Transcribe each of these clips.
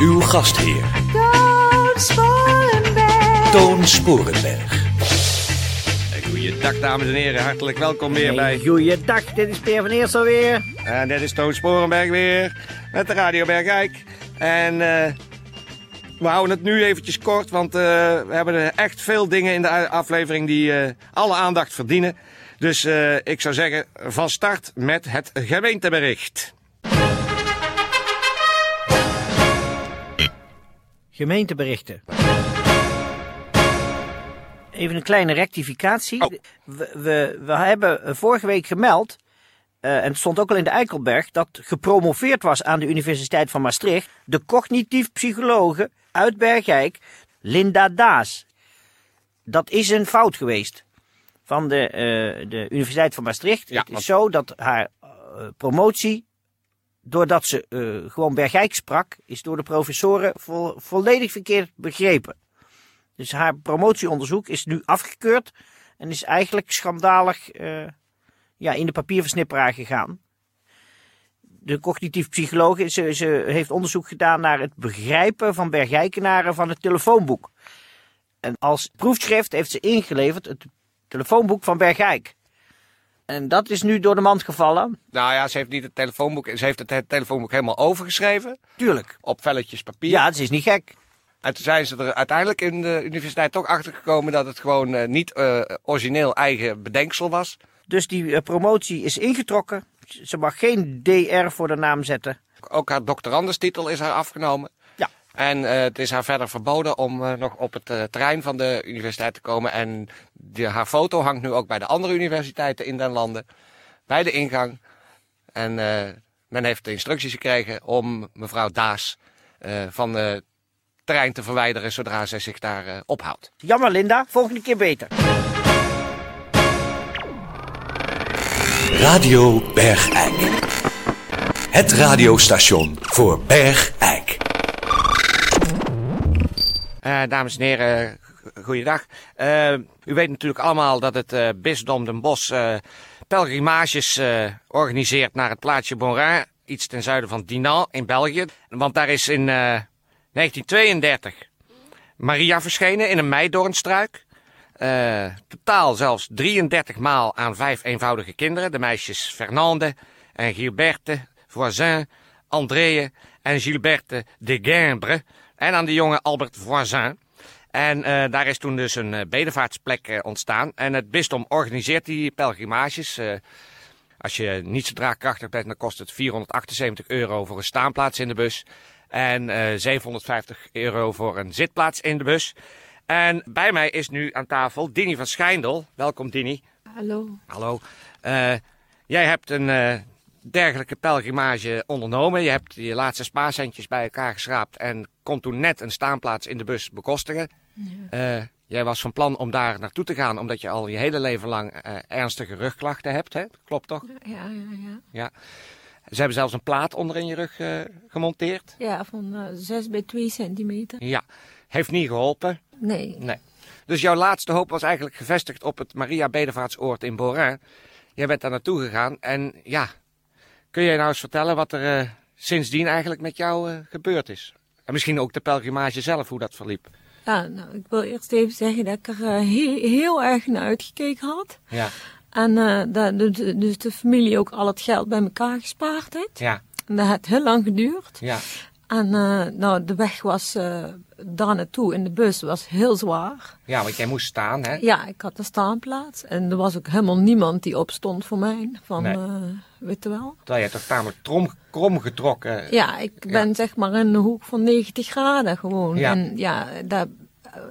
Uw gastheer, Toon Sporenberg. Toon Sporenberg. Goeiedag dames en heren, hartelijk welkom weer bij... Goeiedag, dit is Peer van Eerst alweer. En dit is Toon Sporenberg weer, met de Radio Bergijk. En eh, we houden het nu eventjes kort, want eh, we hebben echt veel dingen in de aflevering die eh, alle aandacht verdienen. Dus eh, ik zou zeggen, van start met het gemeentebericht. Gemeenteberichten. Even een kleine rectificatie. Oh. We, we, we hebben vorige week gemeld, eh, en het stond ook al in de Eikelberg, dat gepromoveerd was aan de Universiteit van Maastricht de cognitief psychologe uit Bergijk, Linda Daas. Dat is een fout geweest van de, eh, de Universiteit van Maastricht. Ja, het is want- zo dat haar eh, promotie doordat ze eh, gewoon Bergijk sprak, is door de professoren vo- volledig verkeerd begrepen. Dus haar promotieonderzoek is nu afgekeurd en is eigenlijk schandalig eh, ja, in de papierversnipperaar gegaan. De cognitief psycholoog ze, ze heeft onderzoek gedaan naar het begrijpen van Bergijkenaren van het telefoonboek. En als proefschrift heeft ze ingeleverd het telefoonboek van Bergijk. En dat is nu door de mand gevallen. Nou ja, ze heeft niet het telefoonboek, ze heeft het, telefoonboek helemaal overgeschreven Tuurlijk. op velletjes papier. Ja, het is niet gek. En toen zijn ze er uiteindelijk in de universiteit toch achter gekomen dat het gewoon eh, niet eh, origineel eigen bedenksel was. Dus die eh, promotie is ingetrokken. Ze mag geen DR voor de naam zetten. Ook haar doctorandenstitel is haar afgenomen. En eh, het is haar verder verboden om eh, nog op het eh, terrein van de universiteit te komen. En die, haar foto hangt nu ook bij de andere universiteiten in den landen. Bij de ingang. En eh, men heeft de instructies gekregen om mevrouw Daas eh, van het terrein te verwijderen zodra zij zich daar ophoudt. Jammer, Linda. Volgende keer beter. Radio Bergijk. Het radiostation voor Bergijk. Eh, dames en heren, goeiedag. Eh, u weet natuurlijk allemaal dat het eh, bisdom Den Bosch pelgrimages organiseert naar het plaatsje Bonrain, iets ten zuiden van Dinan in België. Want daar is in eh, 1932 Maria verschenen in een meidoornstruik. Totaal zelfs 33 maal aan vijf eenvoudige kinderen. De meisjes Fernande en Gilberte, Voisin, André en Gilberte de Guimbre. En aan de jonge Albert Voisin. En eh, daar is toen dus een eh, bedevaartsplek eh, ontstaan. En het bisdom organiseert die pelgrimages. als je niet zo draagkrachtig bent, dan kost het 478 euro voor een staanplaats in de bus. En eh 750 euro voor een zitplaats in de bus. En bij mij is nu aan tafel Dini van Schijndel. Welkom Dini. Hallo. Hallo. Jij hebt een dergelijke pelgrimage ondernomen. Je hebt je laatste spaarcentjes bij elkaar geschraapt en kon toen net een staanplaats in de bus bekostigen. Eh, jij was van plan om daar naartoe te gaan omdat je al je hele leven lang eh, ernstige rugklachten hebt. Hè? Klopt toch? Ja, ja, ja. Ja. Ze hebben zelfs een plaat onder in je rug eh, gemonteerd. Ja, van eh 6 bij 2 centimeter. Ja. Heeft niet geholpen. Nee. Nee. Dus jouw laatste hoop was eigenlijk gevestigd op het Maria Bedevaartsoord in Borin. Jij bent daar naartoe gegaan en ja, kun je nou eens vertellen wat er eh, sindsdien eigenlijk met jou eh, gebeurd is? En misschien ook de pelgrimage zelf, hoe dat verliep. Ja, nou, ik wil eerst even zeggen dat ik er eh, heel, heel erg naar uitgekeken had. Ja. En dat de, dus de familie ook al het geld bij elkaar gespaard heeft. Ja, En dat heeft heel lang geduurd. ja, En eh, nou, de weg was eh, daar naartoe in de bus was heel zwaar. ja, want jij moest staan, hè? Ja, ik had een staanplaats. En er was ook helemaal niemand die opstond voor mij. Van, Nee. eh, weet je wel. Terwijl je toch tamelijk trom, krom getrokken. Ja, ik ben zeg maar in de hoek van 90 graden gewoon. Ja. En ja, daar,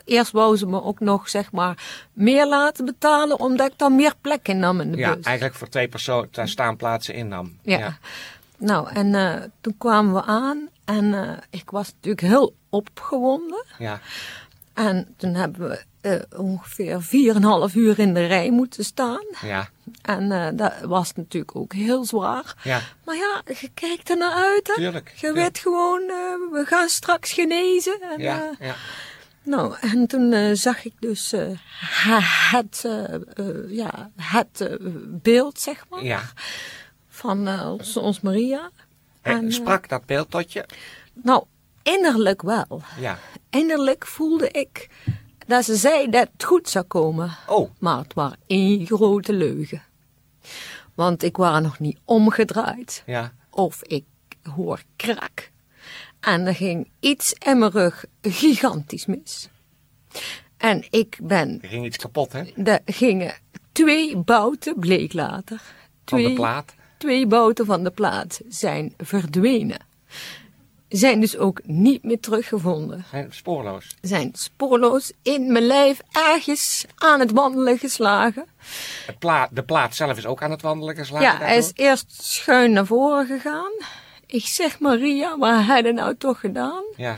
eerst wou ze me ook nog zeg maar meer laten betalen, omdat ik dan meer plek in nam in de Ja, bus. eigenlijk voor twee personen staanplaatsen innam. Ja. Nou, en eh, toen kwamen we aan en eh, ik was natuurlijk heel opgewonden. Ja. En toen hebben we eh, ongeveer 4,5 uur in de rij moeten staan. Ja. En dat was natuurlijk ook heel zwaar. Ja. Maar ja, je kijkt er naar uit. Hè? Tuurlijk, Je tuurlijk. weet gewoon, eh, we gaan straks genezen. En, Ja. Ja. nou, en toen zag ik dus het, ja, het beeld, zeg maar, Ja. Van eh, ons, ons Maria. En, En, eh, sprak dat beeld tot je? nou, innerlijk wel. Ja. Innerlijk voelde ik dat ze zei dat het goed zou komen. Oh. Maar het was één grote leugen. Want ik was nog niet omgedraaid. Ja. Of ik hoor krak. En er ging iets in mijn rug gigantisch mis. En ik ben, Er ging iets kapot, hè? er gingen twee bouten, bleek later. Van de Twee, plaat. Twee bouten van de plaat zijn verdwenen. Zijn dus ook niet meer teruggevonden. Zijn spoorloos. Zijn spoorloos in mijn lijf ergens aan het wandelen geslagen. Het pla de plaat zelf is ook aan het wandelen geslagen. Ja, hij is eerst schuin naar voren gegaan. Ik zeg Maria, wat heb je nou toch gedaan? Ja.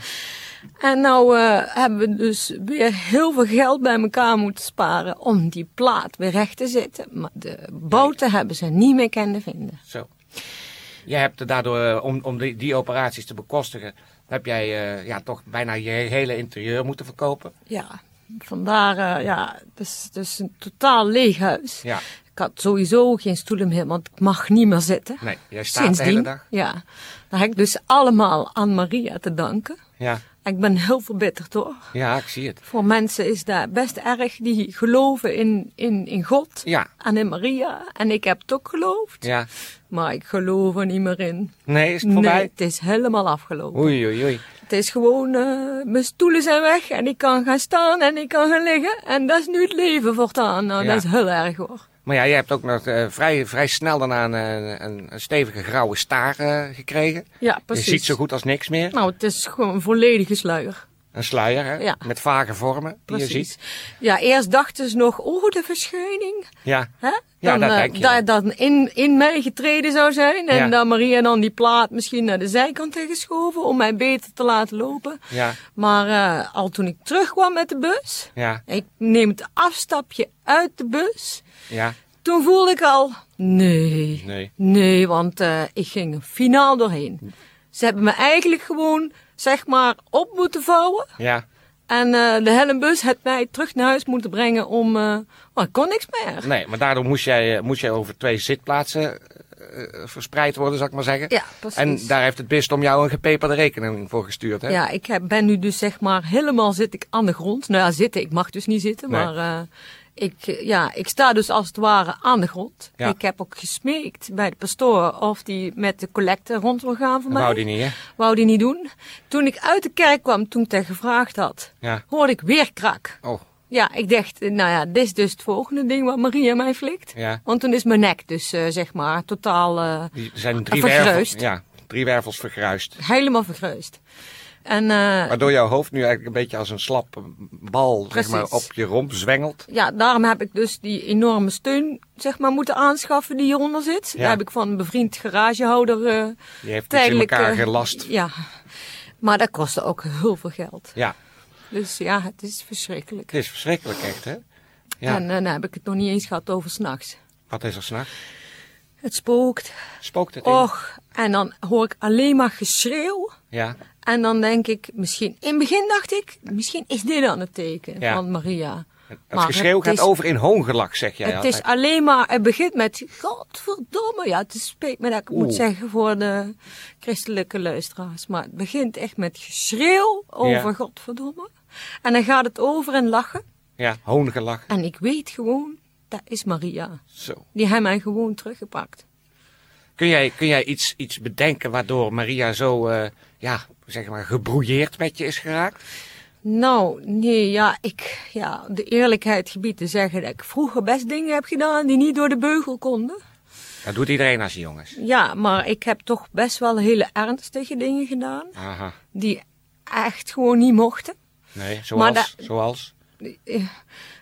En nou eh, hebben we dus weer heel veel geld bij elkaar moeten sparen om die plaat weer recht te zetten. Maar de bouten hebben ze niet meer kunnen vinden. Zo. Jij hebt daardoor, eh, om, om die, die operaties te bekostigen, heb jij eh, ja, toch bijna je hele interieur moeten verkopen. Ja, vandaar, ja, het is, het is een totaal leeg huis. Ja. Ik had sowieso geen stoelen meer, want ik mag niet meer zitten. Nee, jij staat de hele dag. Ja, dat heb ik dus allemaal aan Maria te danken. Ja. Ik ben heel verbitterd hoor. ja, ik zie het. Voor mensen is dat best erg die geloven in, in, in God Ja. en in Maria. En ik heb het ook geloofd, Ja. maar ik geloof er niet meer in. Nee, is het voorbij? Nee, het is helemaal afgelopen. Oei, oei, oei. Het is gewoon, eh, mijn stoelen zijn weg en ik kan gaan staan en ik kan gaan liggen. En dat is nu het leven voortaan. Nou, Ja. dat is heel erg hoor. Maar ja, jij hebt ook nog eh, vrij, vrij snel daarna een, een, een stevige grauwe staar eh, gekregen. Ja, precies. Je ziet zo goed als niks meer. Nou, het is gewoon een volledige sluier. Een sluier, hè? Ja. Met vage vormen die je Precies. ziet. Ja, eerst dachten ze nog, oh, de verschijning. Ja. Hè? Ja, Dan, dat denk je. Dat dat in, in mij getreden zou zijn. En Ja. dat Maria dan die plaat misschien naar de zijkant heeft geschoven om mij beter te laten lopen. Ja. Maar eh, al toen ik terugkwam met de bus, Ja. ik neem het afstapje uit de bus, Ja. toen voelde ik al, nee, Nee. nee, want eh, ik ging er finaal doorheen. Ze hebben me eigenlijk gewoon, zeg maar, op moeten vouwen. Ja. En eh, de helmbus had mij terug naar huis moeten brengen om... oh, ik kon niks meer. Nee, maar daardoor moest jij, eh, moest jij over twee zitplaatsen verspreid worden, zal ik maar zeggen. Ja, precies. En daar heeft het bisdom jou een gepeperde rekening voor gestuurd, hè? Ja, ik heb, ben nu dus zeg maar helemaal zit ik aan de grond. Nou ja, zitten, ik mag dus niet zitten, Nee. maar ik, ja, ik sta dus als het ware aan de grond. Ja. Ik heb ook gesmeekt bij de pastoor of die met de collecte rond wil gaan voor mij. wou die niet, hè? Wou die niet doen. Toen ik uit de kerk kwam, toen ik gevraagd had, Ja. hoorde ik weer krak. Oh, Ja, ik dacht, eh, nou ja, dit is dus het volgende ding wat Maria mij flikt. Ja. Want toen is mijn nek dus, eh, zeg maar, totaal die er zijn drie Vergruist. wervels. Ja, drie wervels vergruist. helemaal vergruist. En eh, Waardoor jouw hoofd nu eigenlijk een beetje als een slap bal zeg maar, op je romp zwengelt. ja, daarom heb ik dus die enorme steun, zeg maar, moeten aanschaffen die hieronder zit. Ja. Daar heb ik van een bevriend garagehouder eh Die heeft iets in tijdelijk... elkaar eh, gelast. Ja, maar dat kostte ook heel veel geld. Ja, Dus ja, het is verschrikkelijk. het is verschrikkelijk echt, hè? Ja, En dan heb ik het nog niet eens gehad over s'nachts. wat is er s'nachts? Het spookt. Spookt het? Och, en dan hoor ik alleen maar geschreeuw. Ja, En dan denk ik, misschien, in het begin dacht ik, misschien is dit dan het teken Ja. van Maria. het Maar geschreeuw het gaat is- over in hoongelak, zeg jij het altijd. is alleen maar, het begint met, godverdomme, ja, het spijt me dat ik moet zeggen voor de christelijke luisteraars. Maar het begint echt met geschreeuw over Ja. godverdomme. En dan gaat het over in lachen. Ja, hoongelak. En ik weet gewoon, dat is Maria. Zo. Die heeft mij gewoon teruggepakt. Kun jij, kun jij iets, iets bedenken waardoor Maria zo, eh, ja, zeg maar, gebrouilleerd met je is geraakt? Nou, nee, ja, ik, ja, de eerlijkheid gebied te zeggen dat ik vroeger best dingen heb gedaan die niet door de beugel konden. Dat doet iedereen als jongens. Ja, maar ik heb toch best wel hele ernstige dingen gedaan Aha. die echt gewoon niet mochten. Nee, zoals, Maar da- zoals?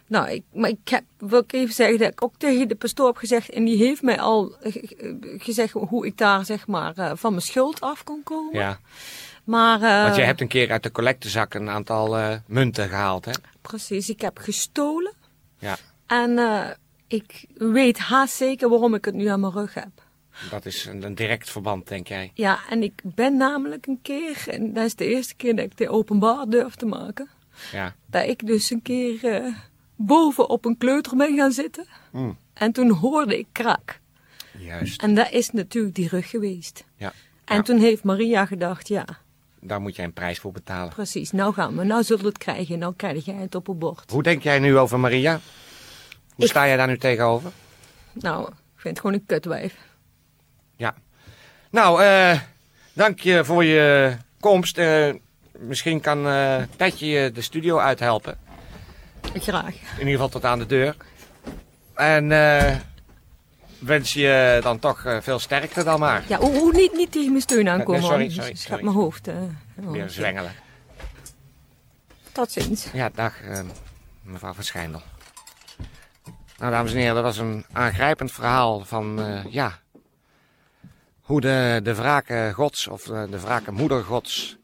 Nou, ik, maar ik heb, wil ik even zeggen dat ik ook tegen de pastoor heb gezegd, en die heeft mij al gezegd hoe ik daar zeg maar eh, van mijn schuld af kon komen. Ja, Maar, eh, want je hebt een keer uit de collectezak een aantal eh, munten gehaald, hè? precies, ik heb gestolen. Ja, En ik weet haast zeker waarom ik het nu aan mijn rug heb. dat is een, een direct verband, denk jij. Ja, en ik ben namelijk een keer, en dat is de eerste keer dat ik dit openbaar durf te maken, Ja, dat ik dus een keer boven op een kleuter ben gaan zitten. Mm. En toen hoorde ik krak. juist. En dat is natuurlijk die rug geweest. Ja. En Ja, toen heeft Maria gedacht, ja, Daar moet jij een prijs voor betalen. precies, nou gaan we, nou zullen we het krijgen, nou krijg jij het op het bord. Hoe denk jij nu over Maria? Hoe Ik- sta jij daar nu tegenover? Nou, ik vind het gewoon een kutwijf. Ja. Nou, eh, dank je voor je komst. Eh, misschien kan eh Petje je de studio uithelpen. Graag. In ieder geval tot aan de deur. En eh, wens je dan toch eh, veel sterkte dan maar. Ja, hoe, hoe niet, niet tegen mijn steun aankomen, Nee, sorry, sorry, sorry. mijn hoofd. eh, Weer zwengelen. Tot ziens. Ja, dag mevrouw van Schijndel. Nou, dames en heren, dat was een aangrijpend verhaal van, ja... Hoe de, de wraken gods, of eh, de wraken moeder gods,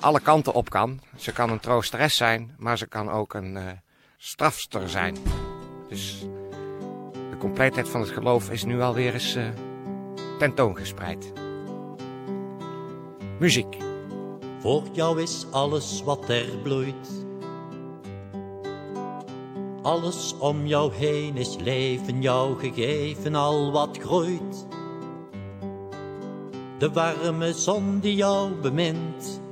alle kanten op kan. Ze kan een troosteres zijn, maar ze kan ook een strafster zijn. Dus de compleetheid van het geloof is nu alweer eens eh, tentoongespreid. Muziek. Voor jou is alles wat er bloeit. Alles om jou heen is leven jou gegeven, al wat groeit. De warme zon die jou bemint.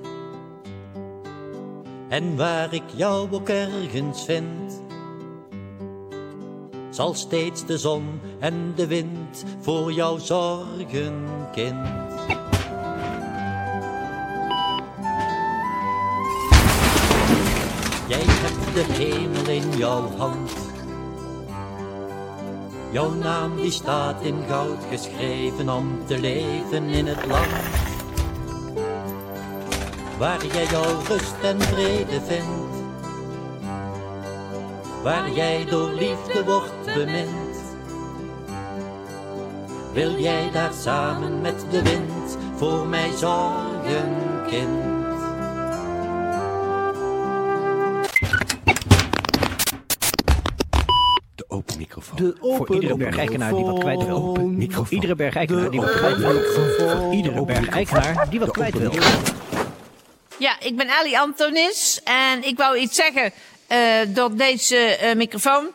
En waar ik jou ook ergens vind, zal steeds de zon en de wind voor jou zorgen, kind. Jij hebt de hemel in jouw hand. Jouw naam die staat in goud geschreven om te leven in het land. Waar jij jouw rust en vrede vindt. Waar jij door liefde wordt bemind. Wil jij daar samen met de wind voor mij zorgen, kind? De open microfoon. De Voor iedere bergijkenaar die wat kwijt wil. Open microfoon. Voor iedere bergijkenaar die wat kwijt wil. Voor iedere bergijkenaar die wat kwijt wil. Ja, ik ben Ali Antonis en ik wou iets zeggen door deze eh, microfoon.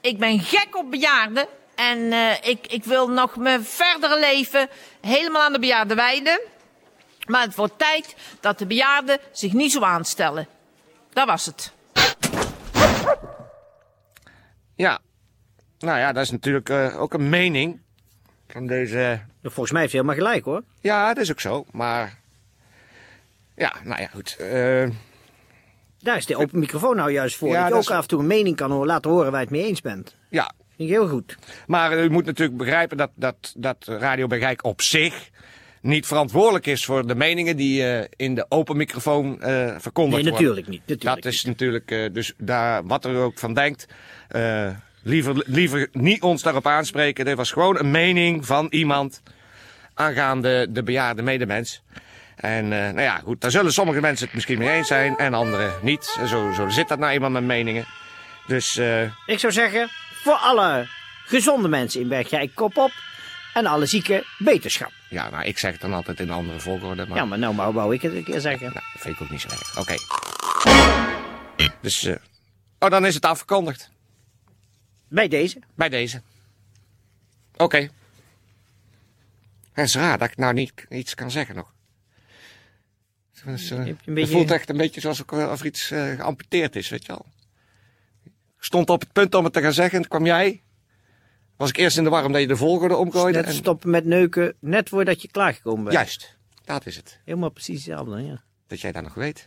Ik ben gek op bejaarden en eh, ik, ik wil nog mijn verdere leven helemaal aan de bejaarden wijden. Maar het wordt tijd dat de bejaarden zich niet zo aanstellen. Dat was het. Ja, nou ja, dat is natuurlijk eh, ook een mening van deze... Volgens mij heeft hij helemaal gelijk hoor. Ja, dat is ook zo, maar... Ja, nou ja, goed. eh, Daar is de open microfoon nou juist voor. Ja, dat je ook is- af en toe een mening kan horen, laten horen waar je het mee eens bent. ja, Vind ik heel goed. maar u moet natuurlijk begrijpen dat, dat, dat Radio Bergijk op zich niet verantwoordelijk is voor de meningen die eh, in de open microfoon eh verkondigd Nee, worden. natuurlijk niet. Natuurlijk Dat is niet. natuurlijk, eh, dus daar, wat er ook van denkt, eh, liever, liever niet ons daarop aanspreken. Dit was gewoon een mening van iemand aangaande de bejaarde medemens. En eh, nou ja, goed, daar zullen sommige mensen het misschien mee eens zijn en anderen niet. Zo, zo zit dat nou eenmaal met meningen. Dus eh, Ik zou zeggen, voor alle gezonde mensen in Bergijk, kop op. En alle zieken, beterschap. ja, nou, ik zeg het dan altijd in een andere volgorde. Maar, Ja, maar nou wou, wou ik het een keer zeggen. nou, dat vind ik ook niet zo erg. Oké. Dus, eh, oh, dan is het afgekondigd. Bij deze. Bij deze. Oké. Het is raar dat ik nou niet iets kan zeggen nog. Het, is, eh, het voelt echt een beetje ik, eh, of er iets eh, geamputeerd is, weet je wel. Ik stond op het punt om het te gaan zeggen en kwam jij. Was ik eerst in de war omdat je de volgorde omgooide. Net en- stoppen met neuken, net voordat je klaargekomen bent. Juist, dat is het. Helemaal precies hetzelfde, ja. Dat jij dat nog weet.